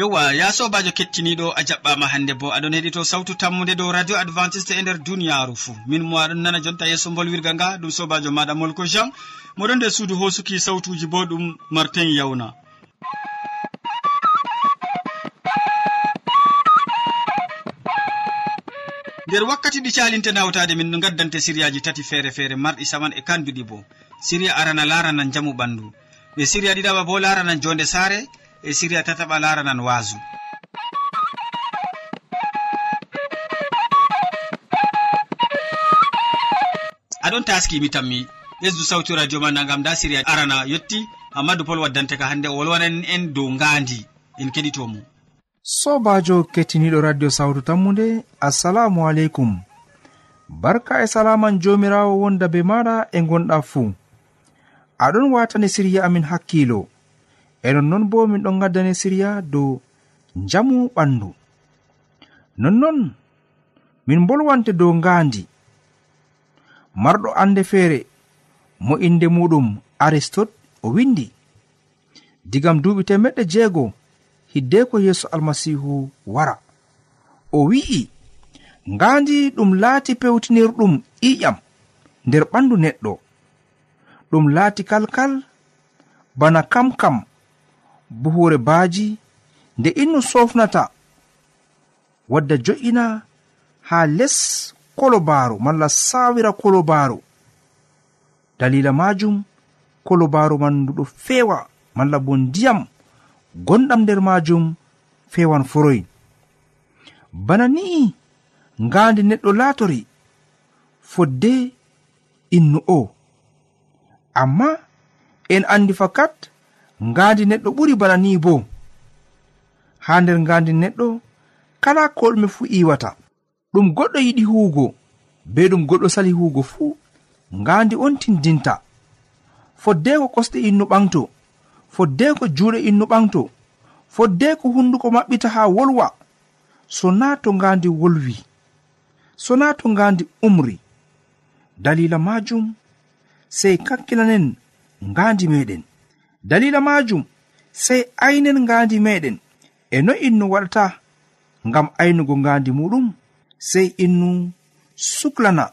yowa ya sobajo kettiniɗo a jaɓɓama hande bo. Aɗon heɗito sawtu tammude dow radio adventiste e nder duniyaru fou min mo aɗon nana jonta yeeso bolwirga nga ɗum sobajo maɗa molko jean. Moɗon nder suudu hosuki sawtuji bo ɗum martin yawna. Nder wakkati ɗi calinte nawtade min gaddante siriyaji tati feere feere marɗi saman e kanduɗi bo. Siriya arana larana jamu ɓandu. Ɓe siriya ɗiɗaɓa bo larana jonde saare e siriya tataɓa laranan waasu. Aɗon taskimi tammi ɓesdu sawtu radio ma nagam da siriya arana yetti amadou pol waddante ka hande o wolwanan en dow ngandi en keɗitomo. Sobajo kettiniɗo radio sawtu tammude assalamu aleykum. Barka e salaman jomirawo wonda be maɗa e gonɗa fuu. Aɗon watani siriya amin hakkilo. e nonnon bo min ɗon gaddane siriya dow jamu ɓandu. Nonnon min bolwante dow ngaandi. Marɗo annde feere mo inde muɗum aristot o windi digam duuɓi temeɗɗe jeego hiddeko yeeso almasihu wara. O wi'i ngaandi ɗum laati pewtinirɗum ƴiƴam nder ɓandu neɗɗo. Ɗum laati kalkal bana kam kam buhure baaji nde innu sofnata wadda jo'ina ha les kolobaaru malla sawira kolobaaru dalila majum kolobaaru man nduɗo feewa malla bo ndiyam gonɗam nder majum feewan foroyn bana ni'i ngaandi neɗɗo laatori fodde innu o. Amma en andi fakat ngaandi neɗɗo ɓuri bana ni bo. Ha nder ngaandi neɗɗo kala ko ɗume fuu iwata. Ɗum goɗɗo yiɗi huugo be ɗum goɗɗo sali huugo fuu ngaandi on tindinta. Foddeko kosɗe innu ɓaŋto foddeko juuɗe innu ɓaŋto foddeko hunduko maɓɓita ha wolwa. So sona to ngaandi wolwi. So sona to ngaandi umri. Dalila majum sey kakkilanen ngaandi meɗen. dalila majum sai aynen ngandi meɗen. E no innu waɗata ngam aynugo ngandi muɗum sei innu suklana.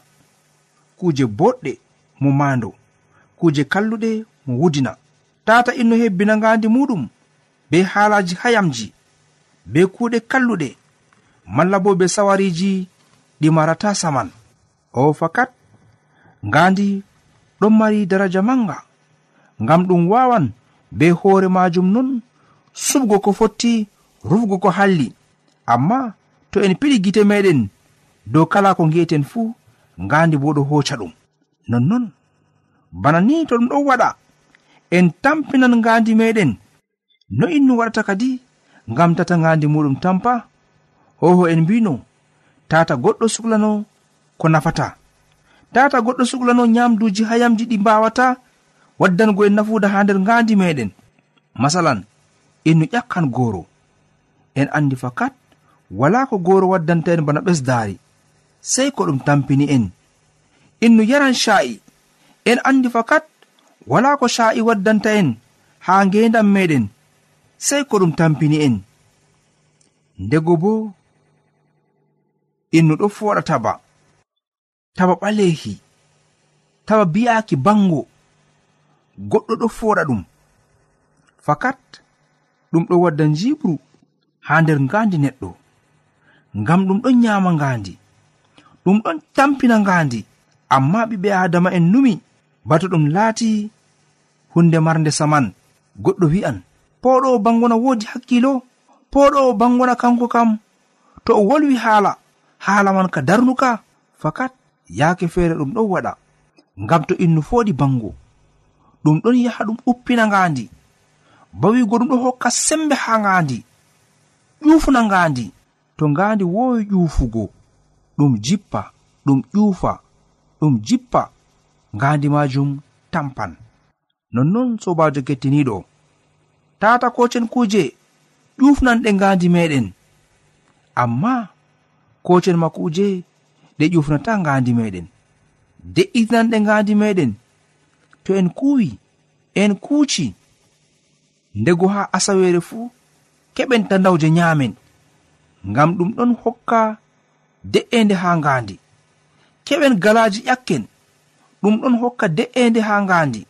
Kuje boɗɗe mo mando kuje kalluɗe mo wudina. Tata innu hebbina ngandi muɗum be haalaji hayamji be kuuɗe kalluɗe. Malla bo be sawariji ɗi marata saman. O fakat ngandi ɗon mari daraja manga ngam ɗum wawan be hoore majum non subgo ko fotti rufgo ko halli. Amma to en piɗi gite meɗen dow kala ko ngi'eten fuu ngandi bo ɗo hoca ɗum. Nonnon bana ni to ɗum ɗon waɗa. En tampinan ngandi meɗen. No innu waɗata kadi ngam tata ngandi muɗum tampa hoho en mbino tata goɗɗo suklano ko nafata. Tata goɗɗo suklano nyamduji hayamji ɗi mbawata waddango en nafuuda haa nder ngaandi meɗen masalan en no ƴakkan gooro. En anndi fakat wala ko gooro waddanta en bana ɓesdaari. Sey ko ɗum tampini en. En no yaran sha'i en anndi fakat wala ko sha'i waddanta en haa ngendan meɗen sey ko ɗum tampini en. Ndego bo innu ɗo fooɗa taba. Taba ɓaleehi. Taba bi'aaki bango goɗɗo ɗo fooɗa ɗum. Fakat ɗum ɗo wadda njiɓru haa nder ngaandi neɗɗo. Ngam ɗum ɗon nyaama ngaandi. Ɗum ɗon tampina ngaandi. Amma ɓiɓɓe adama en numi bato ɗum laati hunde marnde saman. Goɗɗo wi'an poɗo bangona woodi hakkilo poɗo bangona kanko kam. To o wolwi haala. Haala man ka darnuka. Fakat yaake feere ɗum ɗon waɗa. Ngam to innu fooɗi bango ɗum ɗon yaha ɗum uppina ngandi bawigo ɗum ɗo hokka sembe ha ngandi ƴuufuna ngandi to ngandi wowi ƴufugo ɗum jippa ɗum ƴufa ɗum jippa ngandi majum tampan. Nonnon sobajo kettiniɗo tata kocen kuje ƴufnan ɗe ngandi meɗen amma kocen ma kuje ɗe ƴufnata ngandi meɗen de'itinan ɗe ngandi meɗen to en kuwi en kuuci. Ndego ha asawere fuu keɓen tandawje nyamen ngam ɗum ɗon hokka de'ende ha ngandi keɓen galaji ƴakken ɗum ɗon hokka de'ende ha ngandi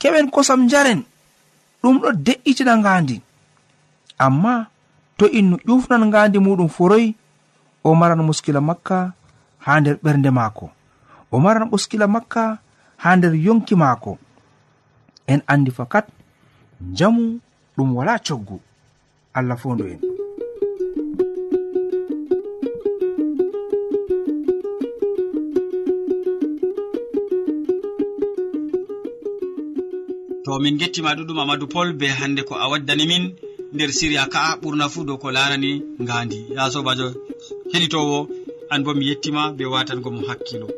keɓen kosam njaren ɗum ɗo de'itina ngandi amma to innu ƴufnan ngandi muɗum foroy o maran muskila makka ha nder ɓernde maako. O maran muskila makka ha nder yonki maako. En andi fakat njamu ɗum wala coggu. Allah fondu en. To min gettima ɗuɗum amadou pol be hande ko a waddani min nder siriya ka'a ɓurna fuu dow ko larani ngandi ya sobajo heɗitowo an bo mi yettima be watangomo hakkilo.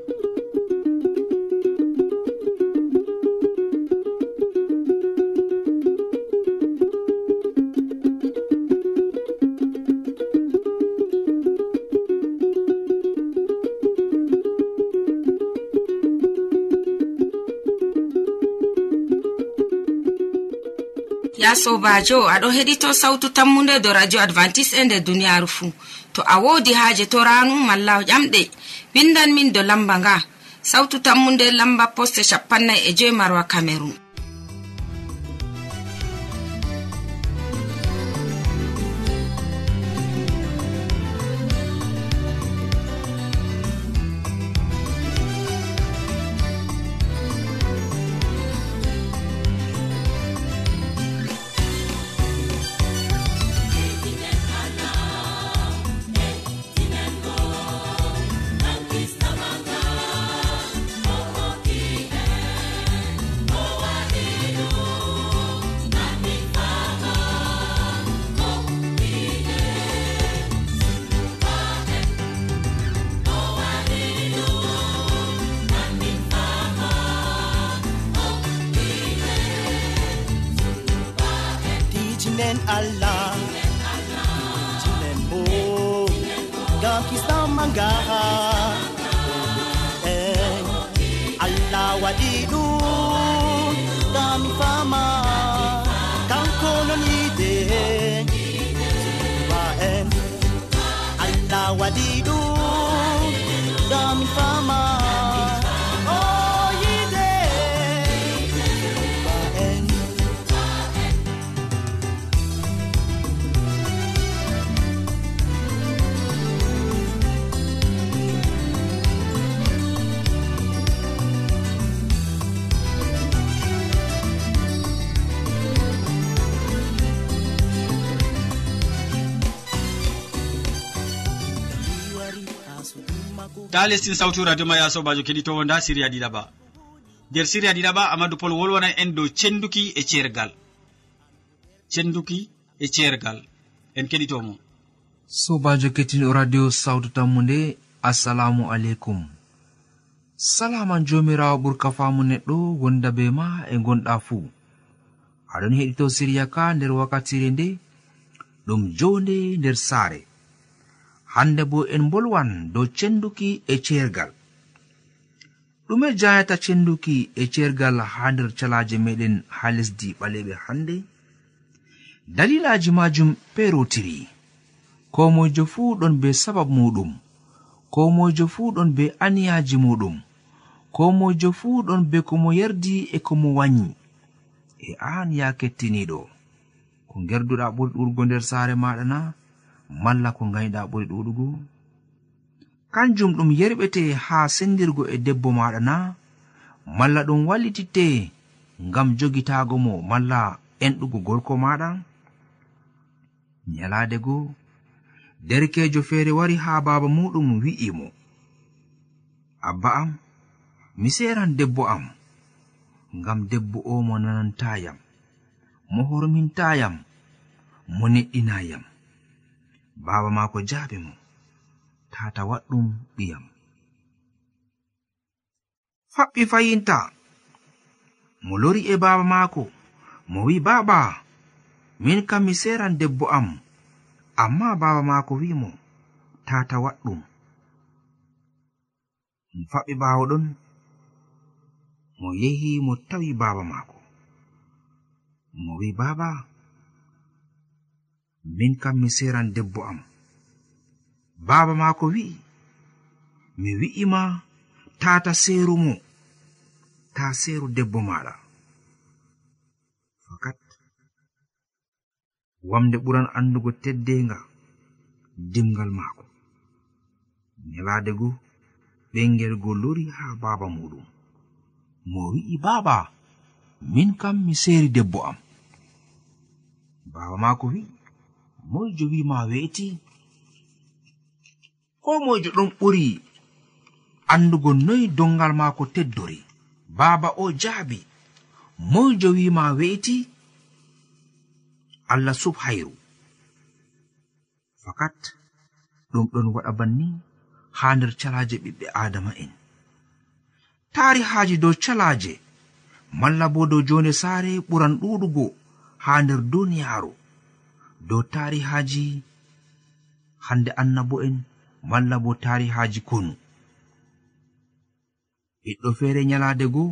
ya sobajo aɗo heɗito sautu tammude do radio advantice e nder duniyaru fuu to a wodi haaje to ranu malla ƴamɗe. Windan min do lamba nga. Sautu tammude lamba poste capannay e joyi marwa camerun allah. Jilen bo. Gam kistammangaa ta lestin sawtu radio ma ya sobajo keɗitowo nda siriya ɗiɗaɓa. Nder siriya ɗiɗaɓa amadou pol wolwana en dow cenduki e cergal cenduki e cergal en keɗitomo. Sobajo kettiniɗo radio sawtu tammu nde assalamu aleykum. Salaman jomirawo ɓurka famu neɗɗo wonda be ma e gonɗa fuu. Aɗon heɗito siriya ka nder wakkatire nde ɗum jonde nder saare. hande bo en bolwan dow cenduki e cergal ɗume jayata cenduki e cergal ha nder calaje meɗen ha lesdi ɓaleɓe hande. Dalilaji majum perotiri. Ko moijo fuu ɗon be sabab muɗum. Ko moijo fuu ɗon be aniyaji muɗum. Ko moijo fuu ɗon be komo yerdi e komo wanyi. E an ya kettiniɗo. Ko gerduɗa ɓuri ɗurgo nder saare maɗa na malla ko gayɗa ɓuri ɗuɗugo. Kanjum ɗum yerɓete haa sendirgo e debbo maɗa na malla ɗum wallititte ngam jogitaago mo malla enɗugo gorko maɗa. Nyalaade goo derkeejo feere wari haa baaba muɗum wi'i mo. Abba am mi seeran debbo am ngam debbo o mo nanantayam mo hormintayam mo neɗɗinayam. baaba maako jaabi mo. Tata waɗɗum ɓiyam. Faɓɓi fayinta. Mo lori e baaba maako. Mo wi baaba. Min kam mi seran debbo am. Amma baaba maako wi'imo tata waɗɗum. Mo faɓɓi ɓaawo ɗon. Mo yehi mo tawi baaba maako. Mo wi baaba. min kam mi seran debbo am. Baaba maako wi'i mi wi'ima tata seeru mo ta seeru debbo maɗa fakat wamde ɓuran andugo teddenga dimgal maako. Nyalaadego ɓengel go lori ha baaba muɗum mo wi'i baaba min kam mi seeri debbo am. Baaba maako wi'i moyjo wima weeti. Ko moyjo ɗon ɓuri andugo noyi dongal maako teddori baaba o jaabi moyjo wima weeti allah subhayru. Fakat ɗum ɗon waɗa banni ha nder calaje ɓiɓɓe adama adama'en taarihaaji dow calaje malla bo dow jonde saare ɓuran ɗuɗugo ha nder duniyaaru. dow tarihaji hande annabo'en malla bo tarihaji konu. Ɓiɗɗo feere nyalaade goo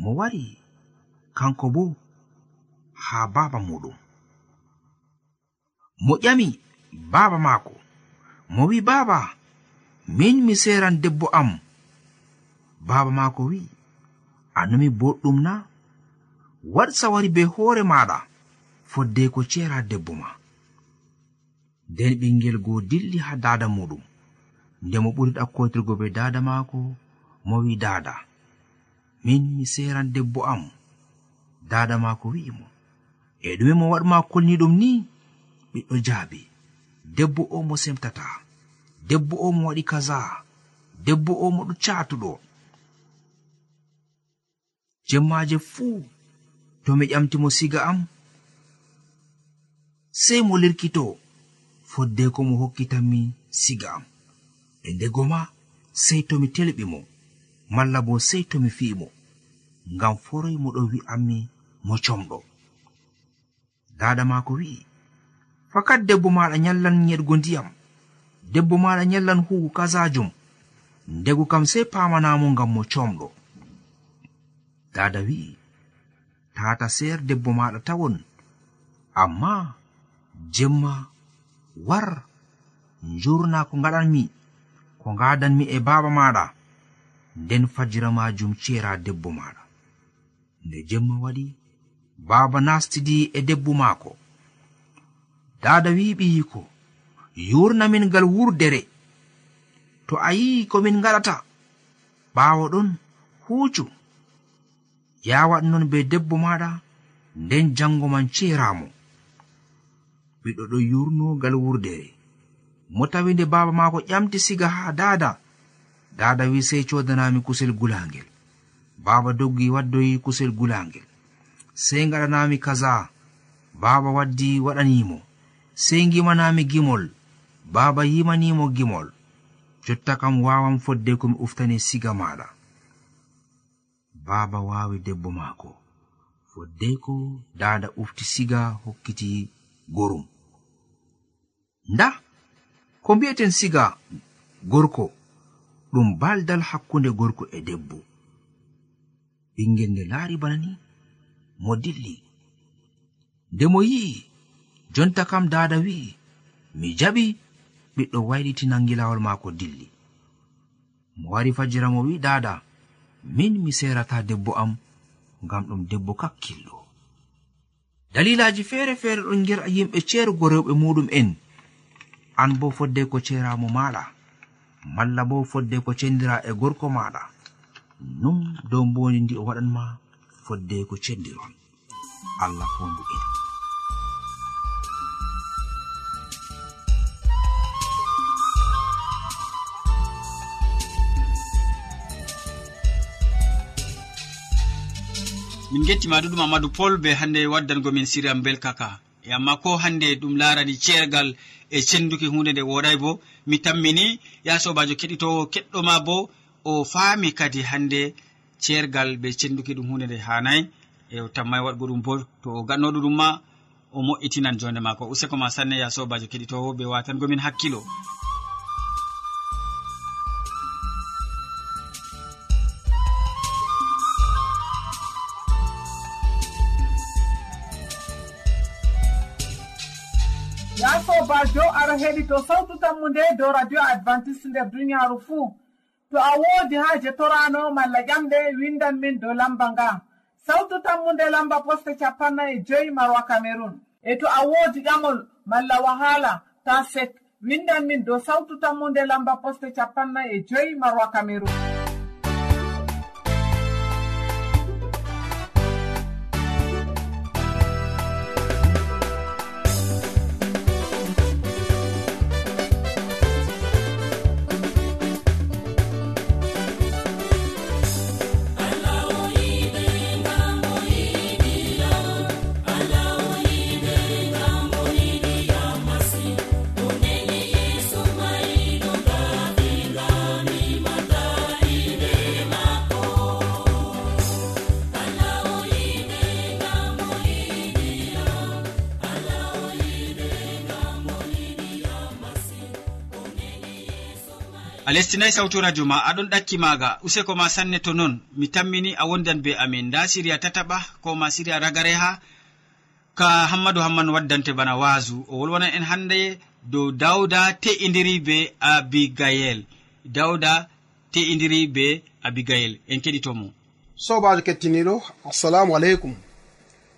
mo wari kanko bo haa baaba muɗum mo ƴami baaba maako mo wi'i baaba min mi seeran debbo am. Baaba maako wi'i anumi boɗɗum na waɗ sawari be hoore maaɗa. foddeko ceera debbo ma. Nden ɓingel goo dilli ha dada muɗum. Nde mo ɓuri ɗakkotirgo be dada maako mo wi dada min mi seran debbo am. Dada maako wi'i mo. E ɗume mo waɗma kolni ɗum ni ɓiɗɗo jaabi. Debbo o mo semtata. Debbo o mo waɗi kaza. Debbo o moɗo catuɗo jemmaje fuu to mi ƴamtimo siga am sei mo lirkito foddeko mo hokkitanmi siga am e ndego ma sei tomi telɓi mo. Malla bo sei tomi fi'imo ngam foroy moɗo wi'anmi mo comɗo. Dada maako wi'i fakat debbo maɗa nyallan nyeɗgo ndiyam. Debbo maɗa nyallan huwu kazajum. Ndego kam sei pamanamo ngam mo comɗo. Dada wi'i tata seer debbo maɗa tawon. Amma jemma war njurna ko ngaɗanmi ko ngadanmi e baaba maɗa nden fajira majum ceera debbo maɗa. Nde jemma waɗi baaba nastidi e debbo maako. Dada wi'i ɓiyiko yurnamin ngal wurdere to a yi'i komin ngaɗata ɓaawo ɗon huucu. Yawat non be debbo maɗa nden jango man ceeramo ɓiɗɗo ɗo yurnogal wurdere. Mo tawi nde baaba maako ƴamti siga haa daada. Daada wi sey codanami kusel gulangel baaba doggi waddoyi kusel gulangel sey gaɗanami kaza. Baaba waddi waɗanimo sey gimanami gimol. Baaba yimanimo gimol. Jotta kam wawan fodde komi uftani siga maɗa baaba wawi debbo maako. Foddeko daada ufti siga hokkiti gorum. nda ko mbi'eten siga gorko ɗum baldal hakkunde gorko e debbo. Ɓingel nde laari bana ni mo dilli. Nde mo yi'i jonta kam dada wi'i mi jaɓi ɓiɗɗo wayliti nangilawol maako dilli. Mo wari fajira mo wi dada min mi serata debbo am ngam ɗum debbo kakkillo. Dalilaji feere feere ɗon nger yimɓe ceerugo rewɓe muɗum en. an bo fodde ko ceramo maɗa malla bo fodde ko cendira e gorko maɗa. Non dow mboni ndi o waɗanma fodde ko cendiron. Allah fondu en. Min gettima ɗuɗum amadou pol be hannde waddangomin siriam belkaka. e amma ko hande ɗum larani ceergal e cenduki hunde nde woɗay bo mi tammini ya sobajo keɗitowo keɗɗoma bo o faami kadi hande ceergal be cenduki ɗum hunde nde hanayi e o tammai waɗgo ɗum bo to o gannoɗo ɗum ma o mo'itinan jonde mako useko ma sanne ya sobajo keɗitowo be watangomin hakkilo. ɗo heɗi to sawtu tammu nde dow radio advantice nder duniyaaru fuu. To a woodi haaje torano malla ƴamɗe windan min dow lamba nga. Sawtu tammu nde lamba poste capanna e joyi marwa camerun e to a woodi ƴamol malla wahala ta sek windan min dow sawtu tammu nde lamba poste capanna e joyi marwa camerun hettinai sawtu radio ma aɗon ɗakki maga useko ma sanne to non. Mi tammini a wondan be amin. Nda siriya tataɓa ko ma siriya ragare ha ka hammadou hamman waddante bana wasu o wolwanan en hande dow dawda te'idiri be abigayel. Dawda te'idiri be abigayel. En keɗitomo. Sobajo kettiniɗo assalamu aleykum.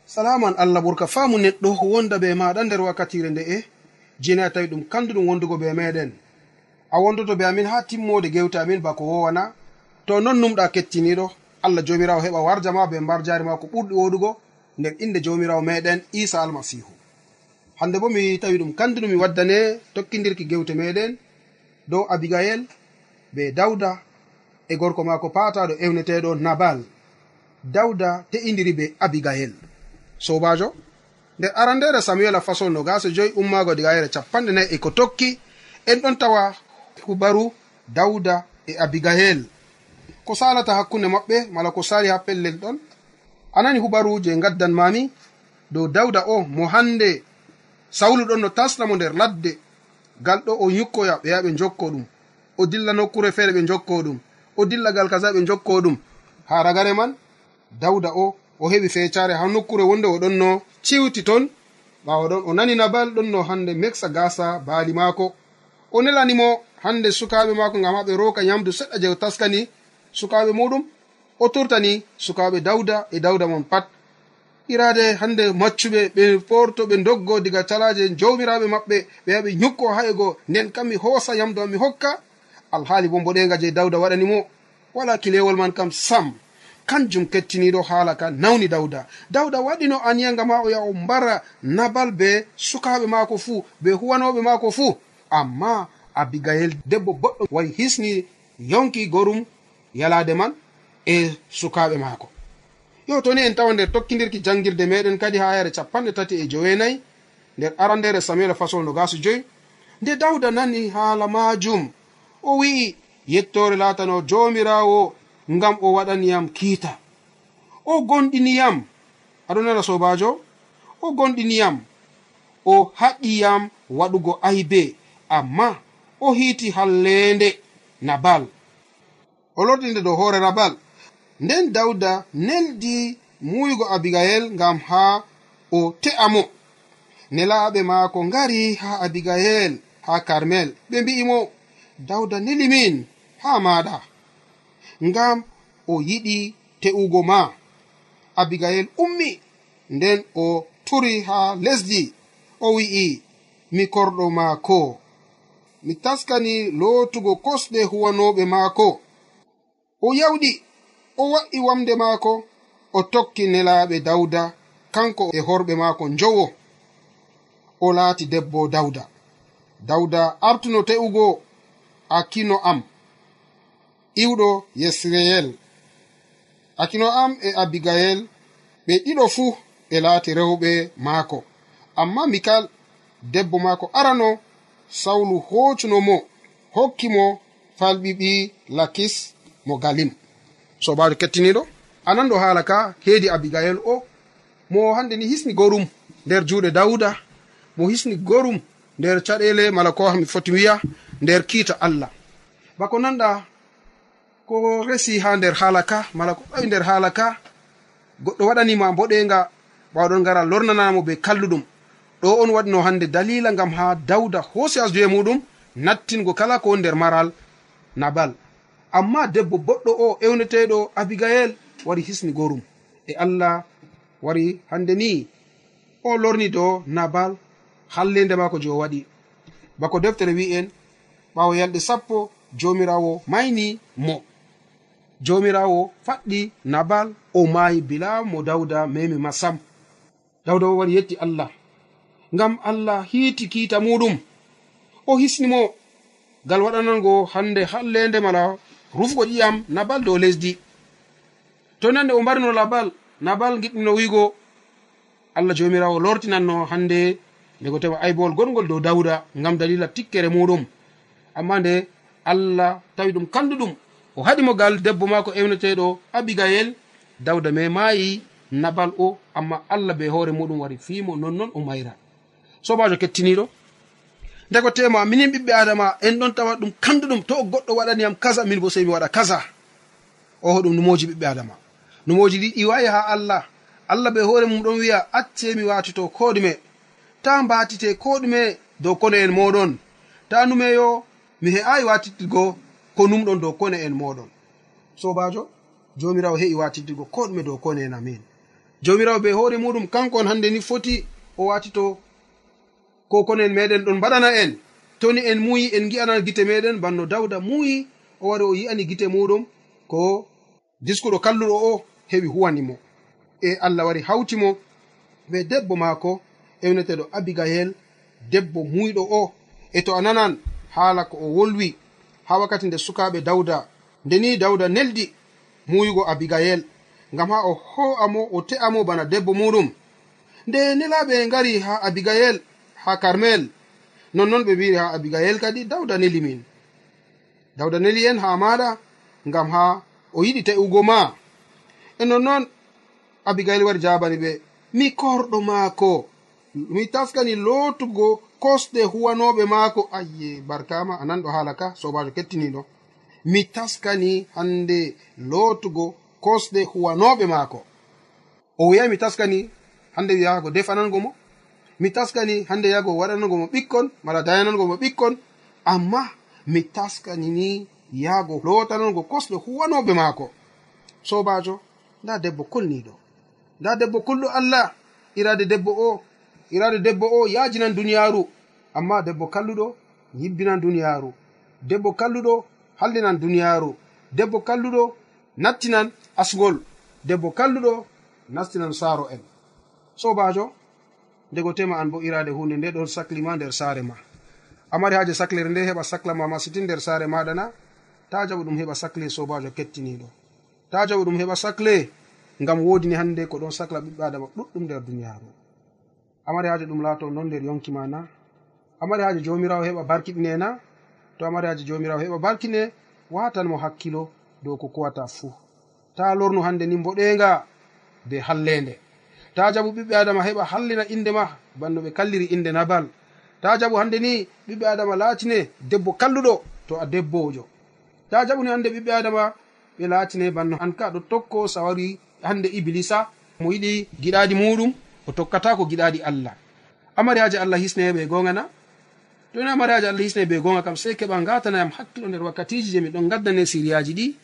Salaman allah ɓurka faamu neɗɗo wonda be maɗa nder wakkatire nde e jina tawi ɗum kandu ɗum wondugo be meɗen. a wondoto be amin ha timmode gewte amin bako wowana. To non numɗa kettiniɗo allah jomirawo heɓa warja ma be mbar jari ma ko ɓurɗi woɗugo nder inde jomirawo meɗen isa almasihu. Hande bo mi tawi ɗum kanduno mi waddane tokkidirki gewte meɗen dow abigail be dawda e gorko mako pataɗo ewneteɗo nabal. Dawda te'idiri be abigail sobajo nder arandere samuel a façon no gase joyi ummago diga yere capanɗe nayi e ko tokki en ɗon tawa hubaru dawda e abigahel. Ko salata hakkunde maɓɓe mala ko sali ha pellel ɗon. Anani hubaruje gaddan mami dow dawda o mo hande. Sawlu ɗon no tasnamo nder ladde. Gal ɗo o yukkoya ɓe yaha ɓe jokko ɗum. O dilla nokkure feere ɓe jokko ɗum. O dillagal kaza ɓe jokko ɗum. Ha ragare man dawda o o heɓi fecare ha nokkure wonde o ɗon no ciwti ton. Ɓawo ɗon o nani nabal ɗon no hande meksa gasa baali maako. O nelanimo hande sukaɓe mako gam haɓe roka yamdu seɗɗa je o taskani sukaɓe muɗum o turtani sukaɓe dawda e dawda mon pat. Irade hande maccuɓe ɓe porto ɓe doggo diga calaje jawmiraɓe maɓɓe ɓe yaɓe ñukko haygo nden kam mi hoosa yamdu am mi hokka. Alhaali bo mboɗenga je dawda waɗani mo wala kilewol man kam sam. Kanjum kettiniɗo haala ka nawni dawda dawda waɗino aniyanga ma o yaha o mbara nabal be sukaɓe maako fuu be huwanoɓe maako fuu. Amma abigayel debbo boɗɗo wari hisni yonki gorum yalade man e sukaɓe maako. Yo toni en tawa nder tokkidirki jangirde meɗen kadi ha yare capanɗe tati e joweenayi nder arandere samuel fasol no gaso joyi nde dawda nani haala majum o wi'i yettore latano jomirawo ngam o waɗaniyam kiita. O gonɗiniyam aɗo nana sobajo o gonɗiniyam o haqqiyam waɗugo aybe amma o hiiti hallende nabal. O lordinde dow hoore nabal. Nden dawda neldi muyugo abigayel ngam haa o te'a mo. Nelaaɓe maako ngari haa abigayel haa karmel. Ɓe mbi'imo dawda neli min haa maaɗa. Ngam o yiɗi te'ugo ma. Abigayel ummi nden o turi haa lesdi. O wi'i mi korɗo maako. mi taskani lootugo kosɗe huwanoɓe maako. O yawɗi o wa'i wamde maako o tokki nelaaɓe dawda kanko e horɓe maako njowo. O laati debbo dawda dawda artuno te'ugo akino am iwɗo yesreyel. Akino am e abigayel ɓe ɗiɗo fuu ɓe laati rewɓe maako. Amma mikal debbo maako arano sawlu hocuno mo hokki mo falɓiɓi lakis mo galim sobajo kettiniɗo anan ɗo haala ka heedi abigail o. Mo hande ni hisni gorum nder juuɗe dawuda mo hisni gorum nder caɗele mala ko hami foti wiya nder kiita allah. Bako nanɗa ko resi ha nder haala ka mala ko ɓawi nder haala ka goɗɗo waɗanima boɗenga ɓawɗon ngara lornanamo be kalluɗum ɗo on waɗino hande dalila gam ha dawda hoosi asduye muɗum nattingo kala ko nder maral nabal. Amma debbo boɗɗo o ewneteɗo abigael wari hisni gorum. E allah wari hande ni. O lorni dow nabal hallende mako je o waɗi. Bako deftere wi'en ɓawo yalɗe sappo jomirawo mayni mo. Jomirawo faɗɗi nabal o maayi bila mo dawda memi ma sam dawda o wari yetti allah. ngam allah hiiti kiita muɗum. O hisnimo ngal waɗanango hande hallende mala rufgo ƴiyam nabal dow lesdi. To nande o mbarino labal nabal giɗɗino wiigo allah jomirawo lortinanno hande ndego tewa aybowol gonngol dow dawda ngam dalila tikkere muɗum. Amma nde allah tawi ɗum kanduɗum o haɗimo gal debbo maako ewneteɗo abigayel dawda me maayi nabal o amma allah be hoore muɗum wari fiimo nonnon o mayra. sobajo kettiniɗo. Nde ko tema minin ɓiɓɓe adama en ɗon tawa ɗum kanduɗum to goɗɗo waɗaniyam kaza min bo sei mi waɗa kaza. Oho ɗum numoji ɓiɓɓe adama. Numoji ɗi ɗi ha allah. Allah ɓe hoore mum ɗon wiya acce mi watito ko ɗume. Ta mbatite ko ɗume dow kone en moɗon. Ta numeyo mi he'ayi watitigo ko numɗon dow kone en moɗon. Sobajo jomirawo he'i watitigo ko ɗume dow kone en amin. Jomirawo ɓe hoore muɗum kanko on hande ni foti o watito ko kono en meɗen ɗon mbaɗana en. Toni en muuyi en gi'ana gite meɗen banno dawda muuyi o wari o yi'ani gite muɗum ko diskuɗo kalluɗo o heɓi huwanimo e allah wari hawtimo be debbo maako ewneteɗo abigayel debbo muyɗo o. E to a nanan haala ko o wolwi ha wakkati nde sukaɓe dawda ndeni dawda neldi muyugo abigayel ngam ha o ho'amo o te'amo bana debbo muɗum nde nelaɓe ngari ha abigayel ha karmel nonnoon ɓe mbiri ha abigayel kadi dawda neli min. Dawda neli en ha maɗa ngam ha o yiɗi te'ugo ma. E nonnoon abigayel wari jabani ɓe mi korɗo maako mi taskani lootugo kosɗe huwanoɓe maako. Ayye barkama anan ɗo haala ka sobajo kettiniɗo mi taskani hande lootugo kosɗe huwanoɓe maako. O wiya mi taskani hande wiyago defanango mo? mi taskani hande yago waɗanogo mo ɓikkon mala dayanango mo ɓikkon amma mi taskani ni yaago lotanango kosɗe huwanoɓe maako. Sobajo nda debbo kolniɗo nda debbo kulɗo allah irade debbo o irade debbo o yajinan duniyaru amma debbo kalluɗo yibbinan duniyaru debbo kalluɗo hallinan duniyaru debbo kalluɗo nattinan asgol. Debbo kalluɗo nastinan saaro en. Sobajo ndego tema an bo irade hunde nde ɗon saklima nder saare ma. Amari haaje saklere nde heɓa saklama masitin nder saare maɗa na ta jaɓu ɗum heɓa sacle sobajo kettiniɗo ta jaɓu ɗum heɓa sacle ngam wodini hannde ko ɗon sacla ɓiɓɓe adama ɗuɗɗum nder duniyaaru. Amari haaje ɗum laato non nder yonki ma na. Amari haaje jomirawo heɓa barkiɗine na. To amari haaje jomirawo heɓa barkine watan mo hakkilo dow ko kuwata fuu. Ta lornu hannde ni mboɗenga be hallende ta jaɓu ɓiɓɓe adama heɓa hallina inde ma banno ɓe kalliri inde nabal. Ta jaɓu hande ni ɓiɓɓe adama laatine debbo kalluɗo to a debbojo. Ta jaɓuni hande ɓiɓɓe adama ɓe laatine banno. An ka ɗo tokko sawari hande iblisa mo yiɗi giɗaɗi muɗum o tokkata ko giɗaɗi allah. Amari haji allah hisne ɓe gonga toni amari haji allah hisne ɓe gonga kam sei keɓa gatanayam hakkilo nder wakkatiji je min ɗon gaddane siriyaji ɗi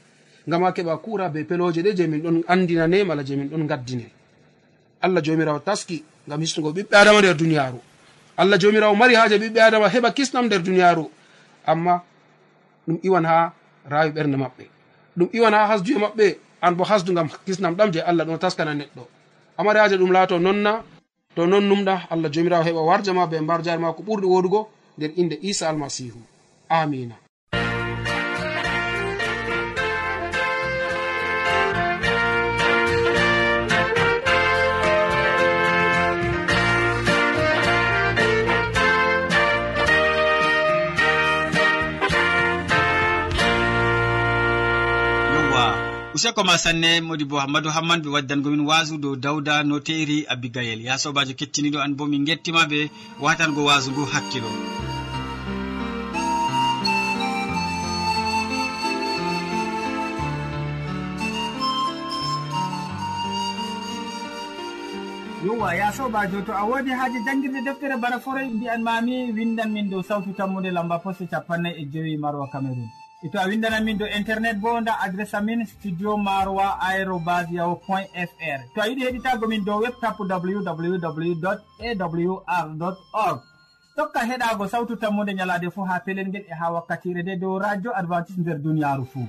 ngam a keɓa kura be peloje ɗe je min ɗon andinane mala je min ɗon gaddine allah jomirawo taski gam hisnugo ɓiɓɓe adama nder duniyaru allah jomirawo mari haaje ɓiɓɓe adama heɓa kisnam nder duniyaru amma ɗum iwan ha rawi ɓernde maɓɓe. Ɗum iwan ha hasduye maɓɓe an bo hasdu gam kisnam ɗam je allah ɗon taskana neɗɗo. Amari haaje ɗum laato nonna to non numɗa allah jomirawo heɓa warjama be mbar jari ma ko ɓurɗi wodugo nder inde isa almasihu amina useko ma sanne modi bo hammadou hamman ɓe waddangomin wasu dow dawda no teri abigayel ya sobajo kettiniɗo an bo min gettima ɓe watango wasu ngu hakkilo. Yowa ya sobajo to a wodi haaji jangguirde deftere bana foroy mbiyan mami windan min dow sawtu tammude lamba poste capannay e joyi marwa cameron e to a windanan min do internet bo nda adresse amin studio maroa aérobas yahu point fr. To a yiɗi heɗitago min dow webtapu www awr org. Tokka heɗago sawtu tammude ñalade fo ha pelel ngel e ha wakkatire nde dow radio advantice nder duniyaru fou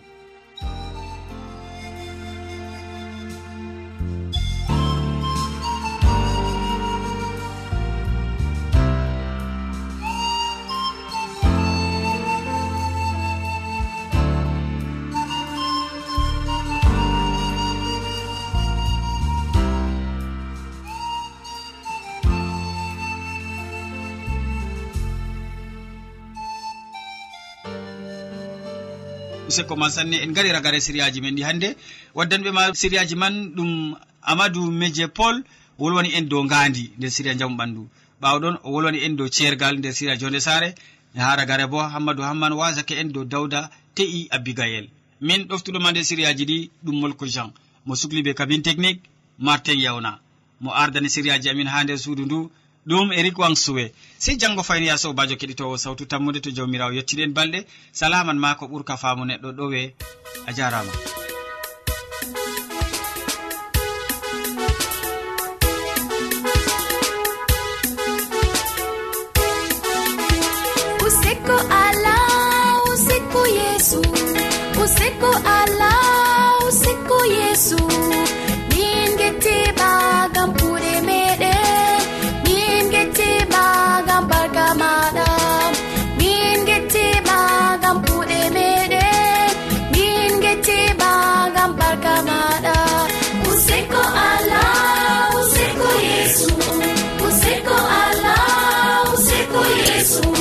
useko man sanne en gari ragare siriyaji men ɗi hannde waddanɓe ma siriyaji man ɗum amadou méje paul wolwani en dow ngandi nder siriya jamu ɓandu. Ɓawɗon o wolwani en dow ceergal nder siriya jonde sare ha ragare bo hammadou hamman wasake en dow dawda te'i abigayel min ɗoftuɗoma nder siriyaji ɗi ɗum molko jean. Mo sukli be kabine technique martin yawna mo ardani siriyaji amin ha nder suudu ndu. ɗum eric wang suwe. Sey janngo fayni ya sobajo keɗitowo sawtu tammude to jawmirawo yettiɗen balɗe. Salaman ma ko ɓurka faamu neɗɗo ɗowe a jarama. yesu.